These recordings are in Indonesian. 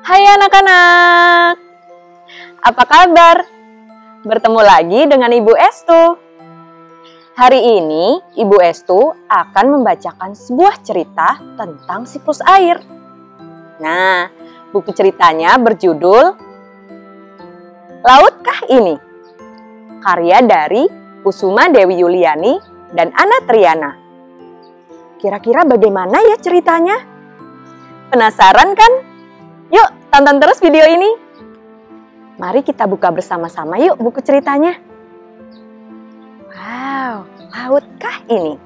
Hai anak-anak, apa kabar? Bertemu lagi dengan Ibu Estu. Hari ini Ibu Estu akan membacakan sebuah cerita tentang siklus air. Nah, buku ceritanya berjudul Lautkah Ini? Karya dari Kusuma Dewi Yuliani dan Ana Triana. Kira-kira bagaimana ya ceritanya? Penasaran kan? Yuk, tonton terus video ini. Mari kita buka bersama-sama yuk buku ceritanya. Wow, lautkah ini?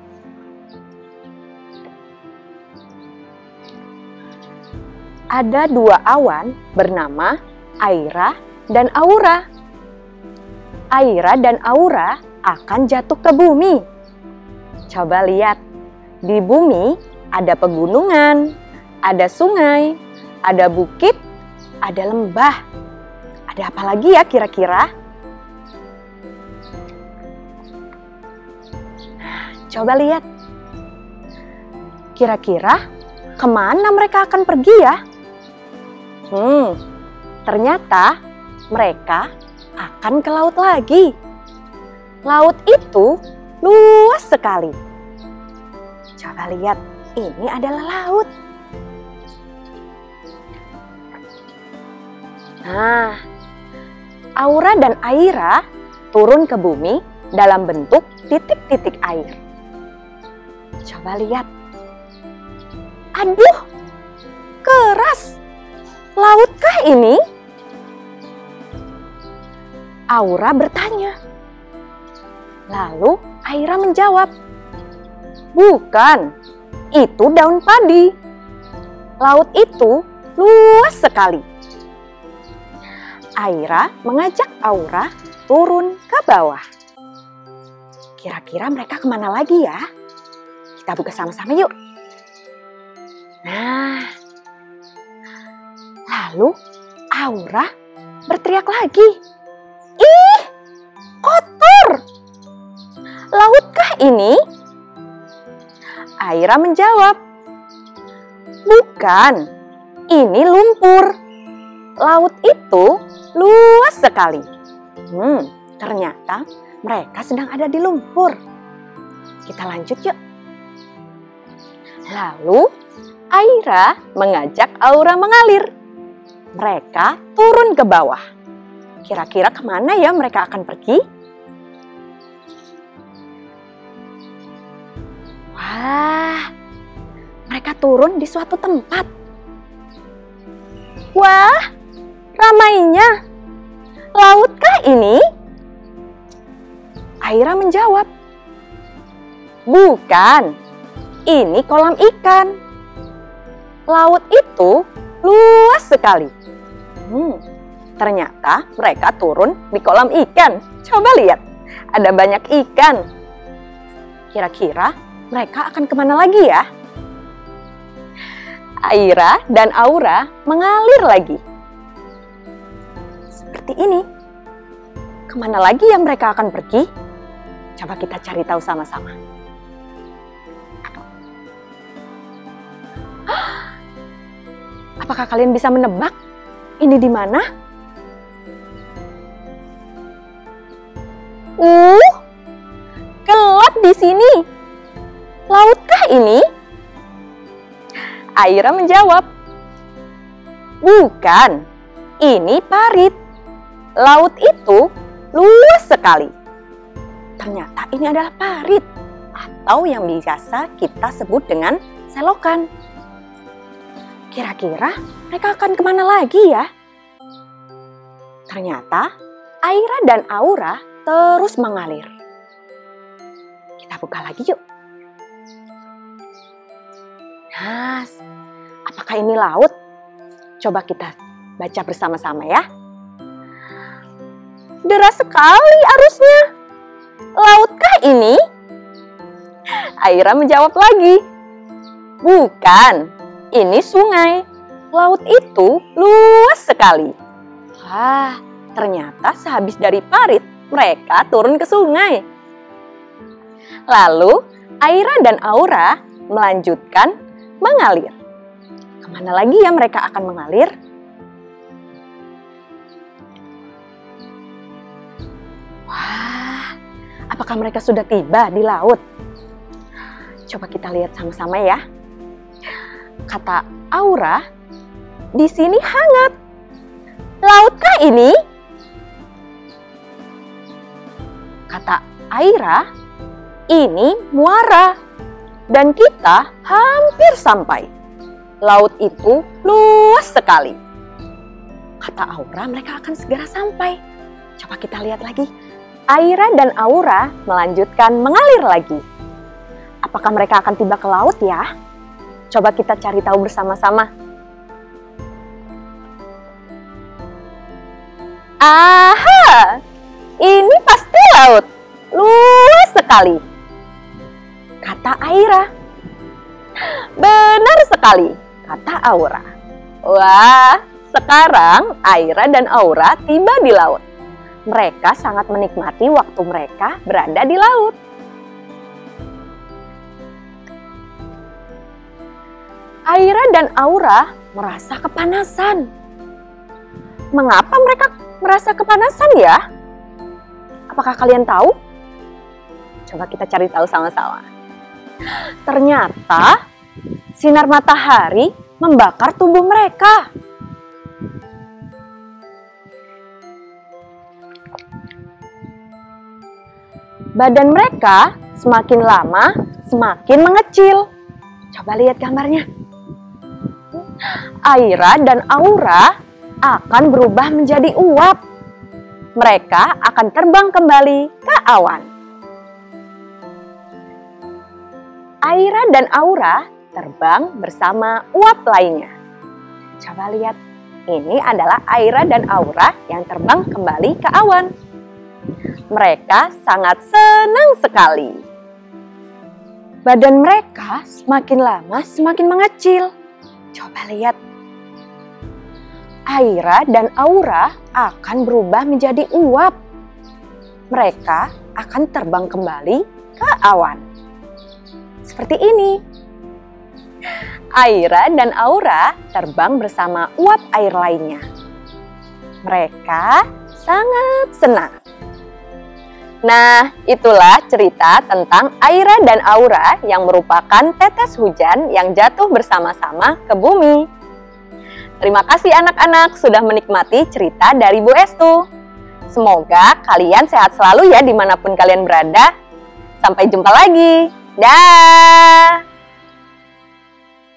Ada dua awan bernama Aira dan Aura. Aira dan Aura akan jatuh ke bumi. Coba lihat, di bumi ada pegunungan, ada sungai, ada bukit, ada lembah. Ada apa lagi ya kira-kira? Coba lihat. Kira-kira ke mana mereka akan pergi ya? Hmm, ternyata mereka akan ke laut lagi. Laut itu luas sekali. Coba lihat, ini adalah laut. Nah, Aura dan Aira turun ke bumi dalam bentuk titik-titik air. Coba lihat. Aduh, keras. Lautkah ini? Aura bertanya. Lalu Aira menjawab, "Bukan, itu daun padi. Laut itu luas sekali." Aira mengajak Aura turun ke bawah. Kira-kira mereka ke mana lagi ya? Kita buka sama-sama yuk. Nah, lalu Aura berteriak lagi. Ih, kotor! Lautkah ini? Aira menjawab, Bukan, ini lumpur. Laut itu luas sekali. Hmm, ternyata mereka sedang ada di lumpur. Kita lanjut yuk. Lalu Aira mengajak Aura mengalir. Mereka turun ke bawah. Kira-kira ke mana ya mereka akan pergi? Wah, mereka turun di suatu tempat. Wah, ramainya. Lautkah ini? Aira menjawab, Bukan, ini kolam ikan. Laut itu luas sekali. Hmm, ternyata mereka turun di kolam ikan. Coba lihat, ada banyak ikan. Kira-kira mereka akan ke mana lagi ya? Aira dan Aura mengalir lagi. Seperti ini. Ke mana lagi yang mereka akan pergi? Coba kita cari tahu sama-sama. Apakah kalian bisa menebak ini di mana? Uh, gelap di sini. Lautkah ini? Aira menjawab, Bukan, ini parit. Laut itu luas sekali. Ternyata ini adalah parit atau yang biasa kita sebut dengan selokan. Kira-kira mereka akan ke mana lagi ya? Ternyata Aira dan Aura terus mengalir. Kita buka lagi yuk. Nah, apakah ini laut? Coba kita baca bersama-sama ya. Deras sekali arusnya. Lautkah ini? Aira menjawab lagi. Bukan, ini sungai. Laut itu luas sekali. Wah, ternyata sehabis dari parit, mereka turun ke sungai. Lalu, Aira dan Aura melanjutkan mengalir. Ke mana lagi ya mereka akan mengalir? Apakah mereka sudah tiba di laut? Coba kita lihat sama-sama ya. Kata Aura, di sini hangat. Lautkah ini? Kata Aira, ini muara. Dan kita hampir sampai. Laut itu luas sekali. Kata Aura, mereka akan segera sampai. Coba kita lihat lagi. Aira dan Aura melanjutkan mengalir lagi. Apakah mereka akan tiba ke laut ya? Coba kita cari tahu bersama-sama. Aha! Ini pasti laut. Luas sekali. Kata Aira. Benar sekali, kata Aura. Wah, sekarang Aira dan Aura tiba di laut. Mereka sangat menikmati waktu mereka berada di laut. Aira dan Aura merasa kepanasan. Mengapa mereka merasa kepanasan ya? Apakah kalian tahu? Coba kita cari tahu sama-sama. Ternyata sinar matahari membakar tubuh mereka. Badan mereka semakin lama semakin mengecil. Coba lihat gambarnya. Aira dan Aura akan berubah menjadi uap. Mereka akan terbang kembali ke awan. Aira dan Aura terbang bersama uap lainnya. Coba lihat, ini adalah Aira dan Aura yang terbang kembali ke awan. Mereka sangat senang sekali. Badan mereka semakin lama semakin mengecil. Coba lihat. Aira dan Aura akan berubah menjadi uap. Mereka akan terbang kembali ke awan. Seperti ini. Aira dan Aura terbang bersama uap air lainnya. Mereka sangat senang. Nah, itulah cerita tentang Aira dan Aura yang merupakan tetes hujan yang jatuh bersama-sama ke bumi. Terima kasih anak-anak sudah menikmati cerita dari Bu Estu. Semoga kalian sehat selalu ya di mana pun kalian berada. Sampai jumpa lagi. Dah.